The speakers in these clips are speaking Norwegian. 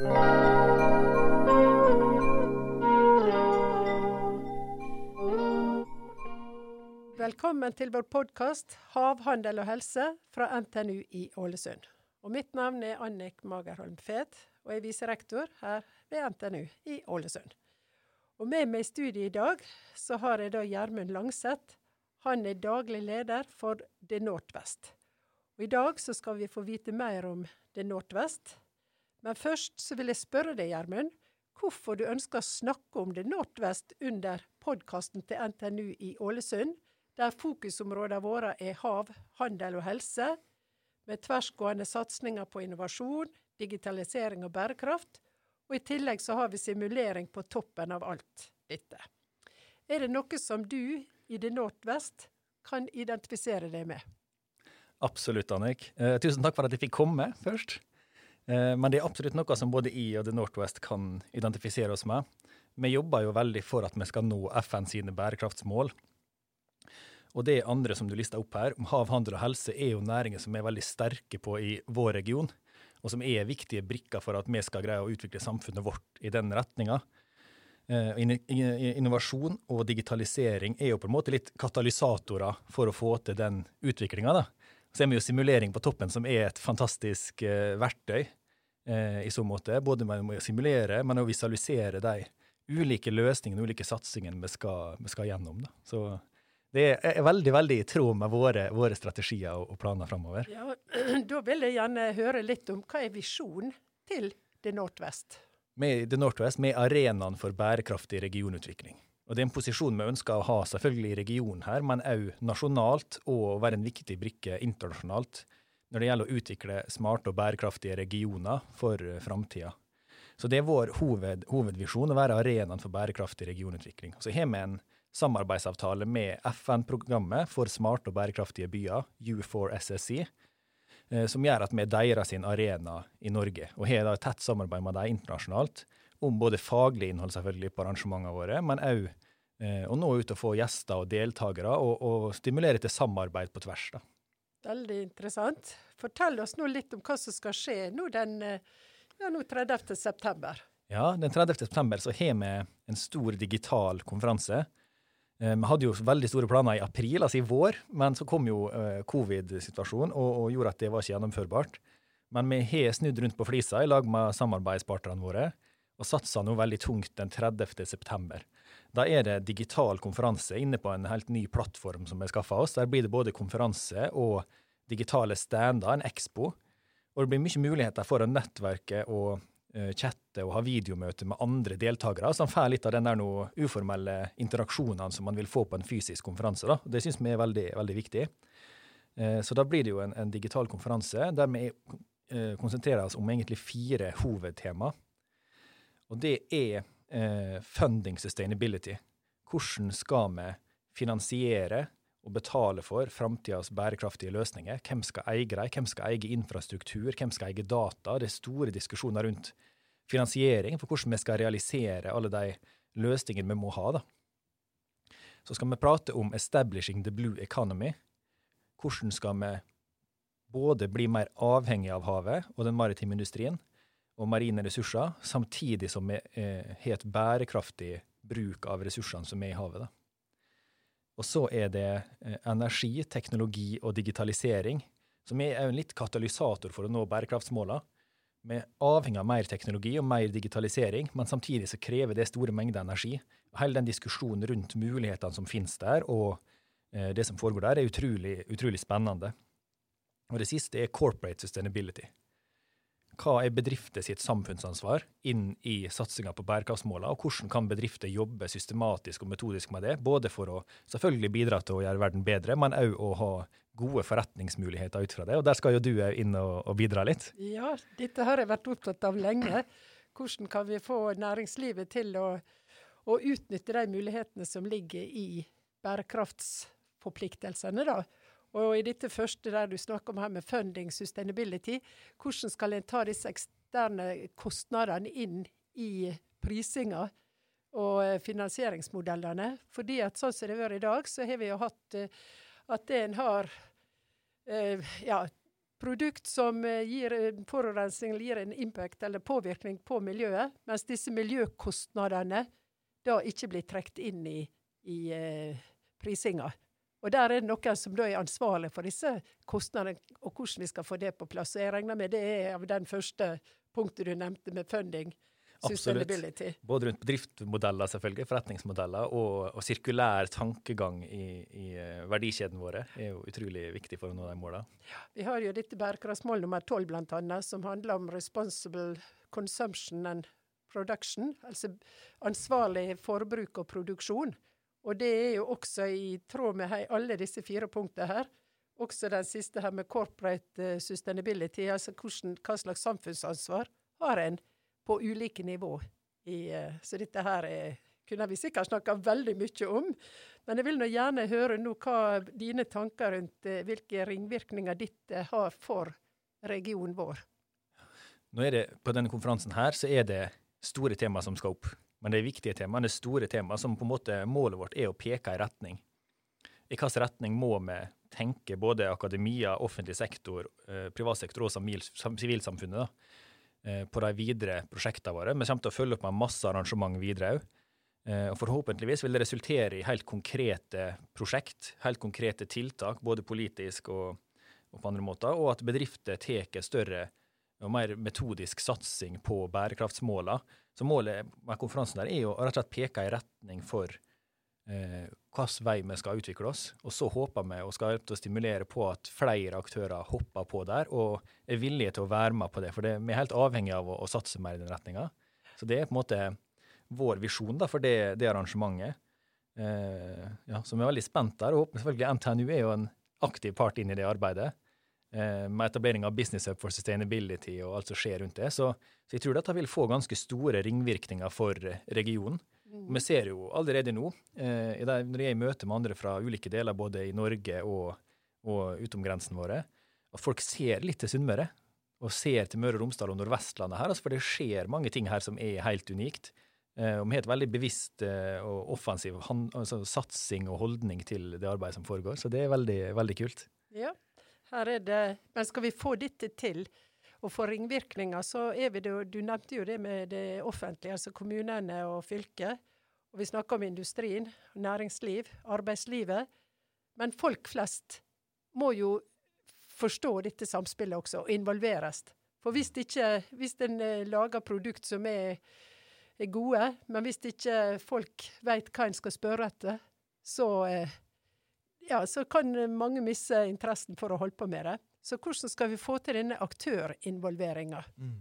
Velkommen til vår podkast 'Havhandel og helse' fra NTNU i Ålesund. Og mitt navn er Annik Magerholm Fet, og jeg er viserektor her ved NTNU i Ålesund. Og med meg i studiet i dag så har jeg da Gjermund Langseth. Han er daglig leder for Det Northwest. Og i dag så skal vi få vite mer om Det Northwest. Men først så vil jeg spørre deg, Gjermund, hvorfor du ønsker å snakke om Det Northwest under podkasten til NTNU i Ålesund der fokusområdene våre er hav, handel og helse, med tversgående satsinger på innovasjon, digitalisering og bærekraft. Og I tillegg så har vi simulering på toppen av alt dette. Er det noe som du i det Northwest kan identifisere deg med? Absolutt, Annik. Eh, tusen takk for at jeg fikk komme først. Eh, men det er absolutt noe som både jeg og The Northwest kan identifisere oss med. Vi jobber jo veldig for at vi skal nå FN sine bærekraftsmål. Og det andre som du lista opp her, om hav, handel og helse, er jo næringer som vi er veldig sterke på i vår region, og som er viktige brikker for at vi skal greie å utvikle samfunnet vårt i den retninga. Eh, innovasjon og digitalisering er jo på en måte litt katalysatorer for å få til den utviklinga. Så er vi jo simulering på toppen, som er et fantastisk uh, verktøy uh, i så måte. Både med å simulere, men å visualisere de ulike løsningene, ulike satsingene vi skal, vi skal gjennom. Da. Så det er veldig veldig i tråd med våre, våre strategier og, planer framover. Ja, da vil jeg gjerne høre litt om hva er visjonen til The Northwest? Med The Northwest med arenaen for bærekraftig regionutvikling. Og Det er en posisjon vi ønsker å ha selvfølgelig i regionen her, men òg nasjonalt, og være en viktig brikke internasjonalt når det gjelder å utvikle smarte og bærekraftige regioner for uh, framtida. Så det er vår hoved, hovedvisjon å være arenaen for bærekraftig regionutvikling. Så har vi en samarbeidsavtale med FN-programmet for smarte og bærekraftige byer, U4SSC, eh, som gjør at vi er deres arena i Norge, og har et tett samarbeid med dem internasjonalt om både faglig innhold selvfølgelig på arrangementene våre, men òg eh, å nå ut og få gjester og deltakere, og, og stimulere til samarbeid på tvers. da. Veldig interessant. Fortell oss nå litt om hva som skal skje nå den eh, ja, nå 30. september. Ja, den 30. september så har vi en stor digital konferanse Eh, vi hadde jo veldig store planer i april, altså i vår, men så kom jo uh, covid-situasjonen og, og, gjorde at det var ikke gjennomførbart. Men vi har snudd rundt på flisa i lag med samarbeidspartnerne våre, og satsa nå veldig tungt den 30. september. Da er det digital konferanse inne på en helt ny plattform som har skaffa oss. Der blir det både konferanse og digitale stander, en expo. Og det blir mye muligheter for å nettverke og uh, chatte og ha videomøte med andre deltakere, som får litt av den der noe uformelle interaksjonene som man vil få på en fysisk konferanse. Da. Det syns vi er veldig, veldig viktig. Uh, så da blir det jo en, en digital konferanse der vi uh, konsentrerer oss om egentlig fire hovedtema. Og det er funding sustainability. Hvordan skal vi finansiere og betale for framtidas bærekraftige løsninger. Hvem skal eie dem? Hvem skal eie infrastruktur? Hvem skal eie data? Det er store diskusjoner rundt finansiering for hvordan vi skal realisere alle de løsningene vi må ha. Da. Så skal vi prate om 'establishing the blue economy'. Hvordan skal vi både bli mer avhengig av havet og den maritime industrien og marine ressurser, samtidig som vi eh, har et bærekraftig bruk av ressursene som er i havet. Da. Og så er det eh, energi, teknologi og digitalisering, som er en litt katalysator for å nå bærekraftsmålene. Vi er avhengig av mer teknologi og mer digitalisering, men samtidig så krever det store mengder energi. Hele den diskusjonen rundt mulighetene som finnes der, og eh, det som foregår der, er utrolig, utrolig spennende. Og det siste er corporate sustainability hva er bedrifter sitt samfunnsansvar inn i satsinga på bærekraftsmålene, og hvordan kan bedrifter jobbe systematisk og metodisk med det, både for å selvfølgelig bidra til å gjøre verden bedre, men òg å ha gode forretningsmuligheter ut fra det. Og der skal jo du inn og, og bidra litt. Ja, dette har jeg vært opptatt av lenge. Hvordan kan vi få næringslivet til å, å utnytte de mulighetene som ligger i bærekraftsforpliktelsene, da. Og i dette første der du snakker om her med funding sustainability, hvordan skal en ta disse eksterne kostnadene inn i prisinga og eh, finansieringsmodellene? Fordi at sånn som det har i dag, så har vi jo hatt uh, at en har uh, ja, produkt som eh, gir forurensning eller gir en impact eller påvirkning på miljøet, mens disse miljøkostnadene da ikke blir trukket inn i, i eh, prisinga. Og der er det noen som da er ansvarlig for disse kostnadene, og hvordan vi skal få det på plass. Og jeg regner med det er av den første punktet du nevnte med funding. Absolutt. Både rundt bedriftsmodeller, selvfølgelig, forretningsmodeller, og, og sirkulær tankegang i, i uh, verdikjeden våre er jo utrolig viktig for å nå de målene. Ja, vi har jo dette bærekraftsmål nummer tolv, blant annet, som handler om responsible consumption and production, altså ansvarlig forbruk og produksjon. Og det er jo også i tråd med hei, alle disse fire punktene her. Også den siste her med corporate eh, sustainability, altså hvordan, hva slags samfunnsansvar har en på ulike nivå. I, uh, så dette her er, kunne vi sikkert snakka veldig mye om. Men jeg vil nå gjerne høre nå hva dine tanker rundt uh, hvilke ringvirkninger ditt har for regionen vår. Nå er det, På denne konferansen her så er det store tema som skal opp. Men det er viktige temaer, det er store temaer, som på en måte målet vårt er å peke i retning. I hvilken retning må vi tenke, både akademia, offentlig sektor, privatsektor privat sektor og sivilsamfunnet, da, på de videre prosjektene våre. Vi kommer til å følge opp med masse arrangement videre òg. Eh, og Forhåpentligvis vil det resultere i helt konkrete prosjekt, helt konkrete tiltak, både politisk og, og på andre måter, og at bedrifter tar større og mer metodisk satsing på bærekraftsmåla. Så målet med konferansen der er jo rett og slett peke i retning for eh, hvilken vei vi skal utvikle oss. Og så håper vi og skal hjelpe til å stimulere på at flere aktører hopper på der og er villige til å være med på det. For det, vi er helt avhengig av å, å, satse mer i den retninga. Så det er på en måte vår visjon da, for det, det arrangementet. Eh, ja, så vi er veldig spent der. Og håper selvfølgelig NTNU er jo en aktiv part inn i det arbeidet. Eh, med etablering av Business Hub for Sustainability og alt som skjer rundt det. Så, så jeg tror dette vil få ganske store ringvirkninger for regionen. Mm. Vi ser jo allerede nå, eh, når jeg er i møte med andre fra ulike deler både i Norge og, og utom grensene våre, at folk ser litt til Sunnmøre. Og ser til Møre og Romsdal og Nordvestlandet her, altså for det skjer mange ting her som er helt unikt. Eh, og vi har et veldig bevisst eh, og offensiv altså satsing og holdning til det arbeidet som foregår. Så det er veldig, veldig kult. Ja, her er det Men skal vi få dette til, og få ringvirkninger, så er vi det Du nevnte jo det med det offentlige, altså kommunene og fylket. Og vi snakker om industrien, næringsliv, arbeidslivet. Men folk flest må jo forstå dette samspillet også, og involveres. For hvis, ikke, hvis en eh, lager produkt som er, er gode, men hvis ikke folk vet hva en skal spørre etter, så eh, ja, så kan mange miste interessen for å holde på med det. Så hvordan skal vi få til denne aktørinvolveringa? Mm.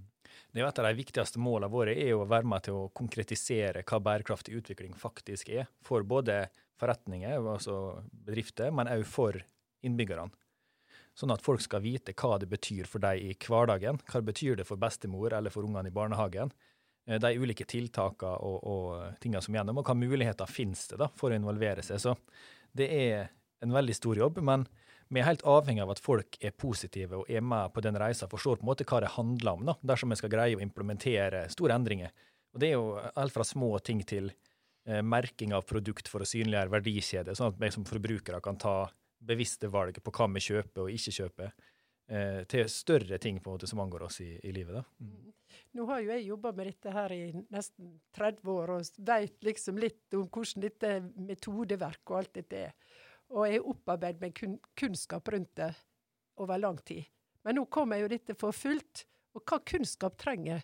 Det er Et av de viktigste målene våre er å være med til å konkretisere hva bærekraftig utvikling faktisk er. For både forretninger, altså bedrifter, men også for innbyggerne. Sånn at folk skal vite hva det betyr for dem i hverdagen. Hva det betyr det for bestemor eller for ungene i barnehagen. Eh, de ulike tiltakene og, og tingene som gjennom, og hva muligheter finnes det da for å involvere seg. Så det er en veldig stor jobb, men vi er helt avhengig av at folk er positive og er med på den reisa, forstår på en måte hva det handler om, da, dersom vi skal greie å implementere store endringer. Og Det er jo alt fra små ting til eh, merking av produkt for å synliggjøre verdikjeder, sånn at vi som forbrukere kan ta bevisste valg på hva vi kjøper og ikke kjøper, eh, til større ting på en måte som angår oss i, i livet. da. Mm. Nå har jo jeg jobba med dette her i nesten 30 år og veit liksom litt om hvordan dette metodeverk og alt dette er og jeg har opparbeidet meg kun, kunnskap rundt det over lang tid. Men nå kommer jo dette for fullt. Og hva kunnskap trenger,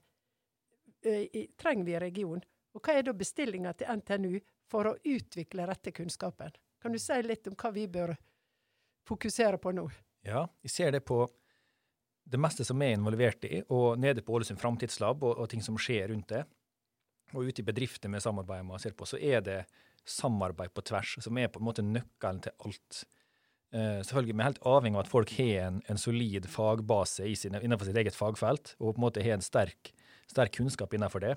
uh, trenger vi i regionen? Og hva er da bestillinga til NTNU for å utvikle rette kunnskapen? Kan du si litt om hva vi bør fokusere på nå? Ja, vi ser det på det meste som er involvert i, og nede på Ålesund Framtidslab og, og ting som skjer rundt det. Og ute i bedrifter vi samarbeider med og ser på, så er det samarbeid på tvers, som er på en måte nøkkelen til alt. Uh, selvfølgelig, Vi er helt avhengig av at folk har en, en solid fagbase sin, innenfor sitt eget fagfelt, og på en måte har en sterk, sterk kunnskap innenfor det.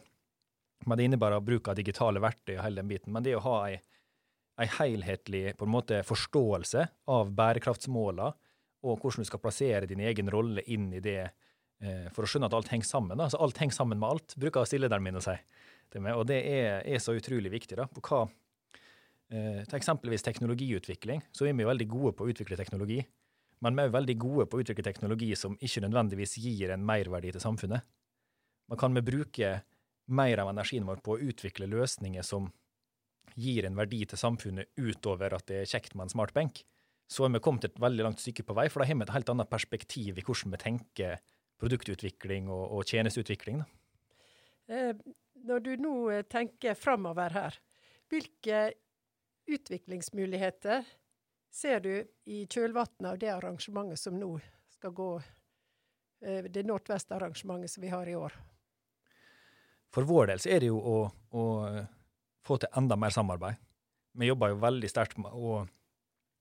Men Det innebærer bruk av digitale verktøy og hele den biten. Men det å ha ei, ei helhetlig på en måte forståelse av bærekraftsmåla, og hvordan du skal plassere din egen rolle inn i det uh, for å skjønne at alt henger sammen. Altså, alt henger sammen med alt, bruker stilleren min å si. Det med, og det er, er, så utrolig viktig. da, på hva Eh, til eksempelvis teknologiutvikling, så er vi veldig gode på å utvikle teknologi. Men vi er veldig gode på å utvikle teknologi som ikke nødvendigvis gir en merverdi til samfunnet. Man kan vi bruke mer av energien vår på å utvikle løsninger som gir en verdi til samfunnet utover at det er kjekt med en smart benk, så er vi kommet et veldig langt stykke på vei, for da har vi et helt annet perspektiv i hvordan vi tenker produktutvikling og, og tjenesteutvikling. Da. når du nå eh, tenker framover her, hvilke utviklingsmuligheter ser du i kjølvannet av det arrangementet som nå skal gå, eh, det Nordvest-arrangementet som vi har i år? For vår del så er det jo å, å få til enda mer samarbeid. Vi jobber jo veldig sterkt med å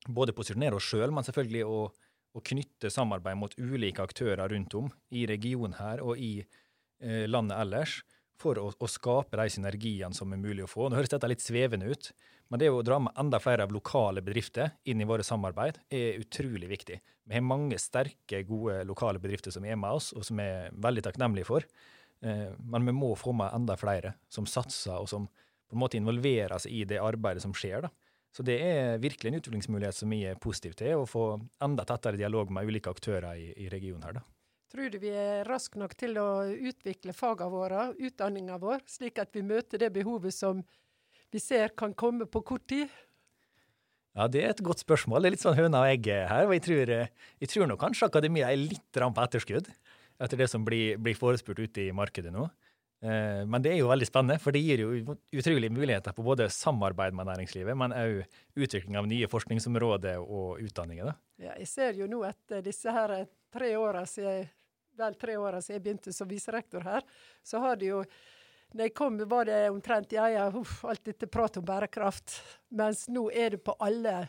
både posisjonere oss sjøl, men selvfølgelig å, å, knytte samarbeid mot ulike aktører rundt om i regionen her og i eh, landet ellers, for å, å, skape de synergiene som er mulig å få. Nå høres dette litt svevende ut, men det å dra med enda flere av lokale bedrifter inn i våre samarbeid er utrolig viktig. Vi har mange sterke, gode lokale bedrifter som er med oss, og som vi er veldig takknemlige for. Eh, men vi må få med enda flere som satser, og som på en måte involverer seg i det arbeidet som skjer. da. Så det er virkelig en utviklingsmulighet som vi er positive til, å få enda tettere dialog med ulike aktører i, i regionen her. da. Tror du vi er raske nok til å utvikle fagene våre, utdanninga vår, slik at vi møter det behovet som vi ser kan komme på kort tid? Ja, Det er et godt spørsmål. Det er litt sånn høna og egget her. og Jeg tror, jeg tror nok kanskje akademia er litt på etterskudd etter det som blir, blir forespurt ute i markedet nå. Eh, men det er jo veldig spennende, for det gir jo utrolige muligheter på både samarbeid med næringslivet, men òg utvikling av nye forskningsområder og utdanninger. Da. Ja, jeg ser jo nå etter disse her tre åra siden, vel tre åra siden jeg begynte som viserektor her, så har det jo når jeg kom, var det omtrent ja, ja, uff, alt dette pratet om bærekraft. Mens nå er det på alle,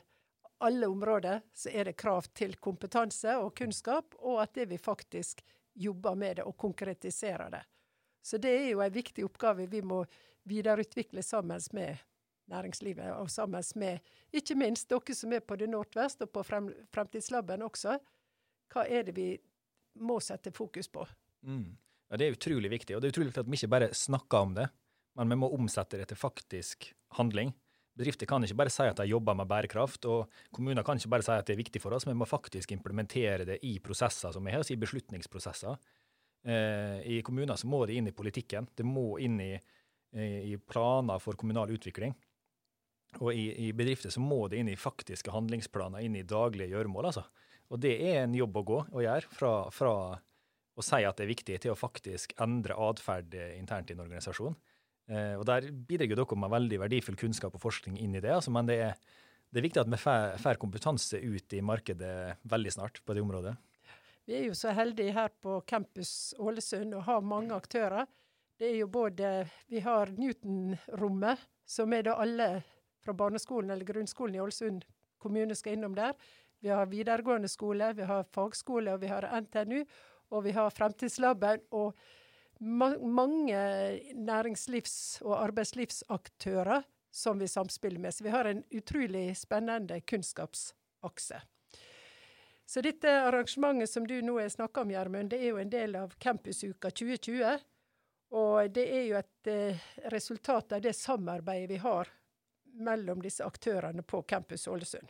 alle områder så er det krav til kompetanse og kunnskap, og at det vi faktisk jobber med det og konkretiserer det. Så det er jo en viktig oppgave vi må videreutvikle sammen med næringslivet, og sammen med ikke minst dere som er på det Nordvest og på frem, Fremtidslaben også. Hva er det vi må sette fokus på? Mm. Ja, Det er utrolig viktig, og det er utrolig viktig at vi ikke bare snakker om det, men vi må omsette det til faktisk handling. Bedrifter kan ikke bare si at de jobber med bærekraft, og kommuner kan ikke bare si at det er viktig for oss, men vi må faktisk implementere det i prosesser som vi har, i beslutningsprosesser. Eh, I kommuner så må det inn i politikken. Det må inn i, i planer for kommunal utvikling. Og i, i, bedrifter så må det inn i faktiske handlingsplaner, inn i daglige gjøremål. altså. Og det er en jobb å gå og gjøre, fra, fra å si at det er viktig, til å faktisk endre atferd internt i en organisasjon. Eh, og Der bidrar dere med veldig verdifull kunnskap og forskning inn i det. Altså, men det er, det er viktig at vi får kompetanse ut i markedet veldig snart på det området. Vi er jo så heldige her på campus Ålesund å ha mange aktører. Det er jo både Vi har Newton-rommet, som er da alle fra barneskolen eller grunnskolen i Ålesund kommune skal innom der. Vi har videregående skole, vi har fagskole, og vi har NTNU. Og vi har Fremtidslaben og ma mange næringslivs- og arbeidslivsaktører som vi samspiller med. Så vi har en utrolig spennende kunnskapsakse. Så dette arrangementet som du nå har snakka om, Gjermund, det er jo en del av Campusuka 2020. Og det er jo et eh, resultat av det samarbeidet vi har mellom disse aktørene på Campus Ålesund.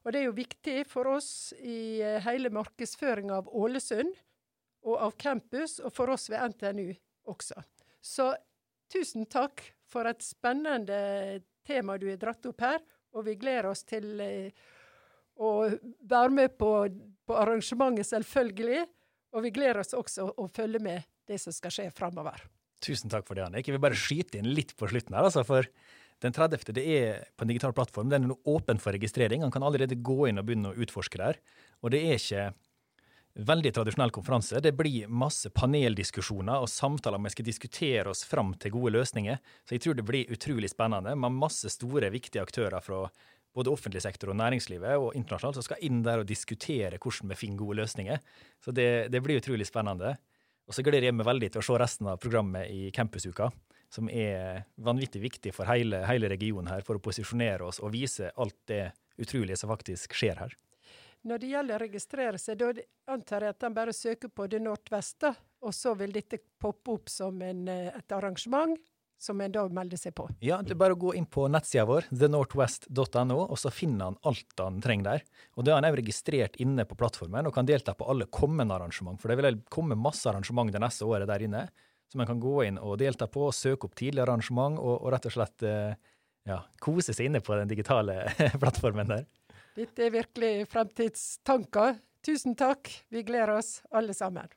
Og det er jo viktig for oss i eh, hele markedsføringa av Ålesund og av campus, og for oss ved NTNU også. Så tusen takk for et spennende tema du har dratt opp her, og vi gleder oss til å være med på, på, arrangementet, selvfølgelig. Og vi gleder oss også å følge med det som skal skje framover. Tusen takk for det, Annik. Jeg vil bare skyte inn litt på slutten her. altså, for den 30. det er på en digital plattform. Den er nå åpen for registrering. Han kan allerede gå inn og begynne å utforske der. Og det er ikke veldig tradisjonell konferanse. Det blir masse paneldiskusjoner og samtaler vi skal diskutere oss fram til gode løsninger. Så jeg tror det blir utrolig spennende med masse store, viktige aktører fra både offentlig sektor og næringslivet og internasjonalt, som skal inn der og diskutere hvordan vi finner gode løsninger. Så det, det blir utrolig spennende. Og så gleder jeg meg veldig til å se resten av programmet i Campusuka, som er vanvittig viktig for hele, hele regionen her, for å posisjonere oss og vise alt det utrolige som faktisk skjer her. Når det gjelder å registrere seg, da antar jeg at han bare søker på det nordveste, og så vil dette poppe opp som en, eh, et arrangement som en da melder seg på. Ja, det er bare å gå inn på nettsida vår, thenorthwest.no, og så finner han alt han trenger der. Og det har han òg registrert inne på plattformen, og kan delta på alle kommende arrangement. For det vil komme masse arrangement det neste året der inne, som en kan gå inn og delta på, søke opp tidligere arrangement, og, og rett og slett eh, ja, kose seg inne på den digitale plattformen der. Dette er virkelig fremtidstanker. Tusen takk. Vi gleder oss alle sammen.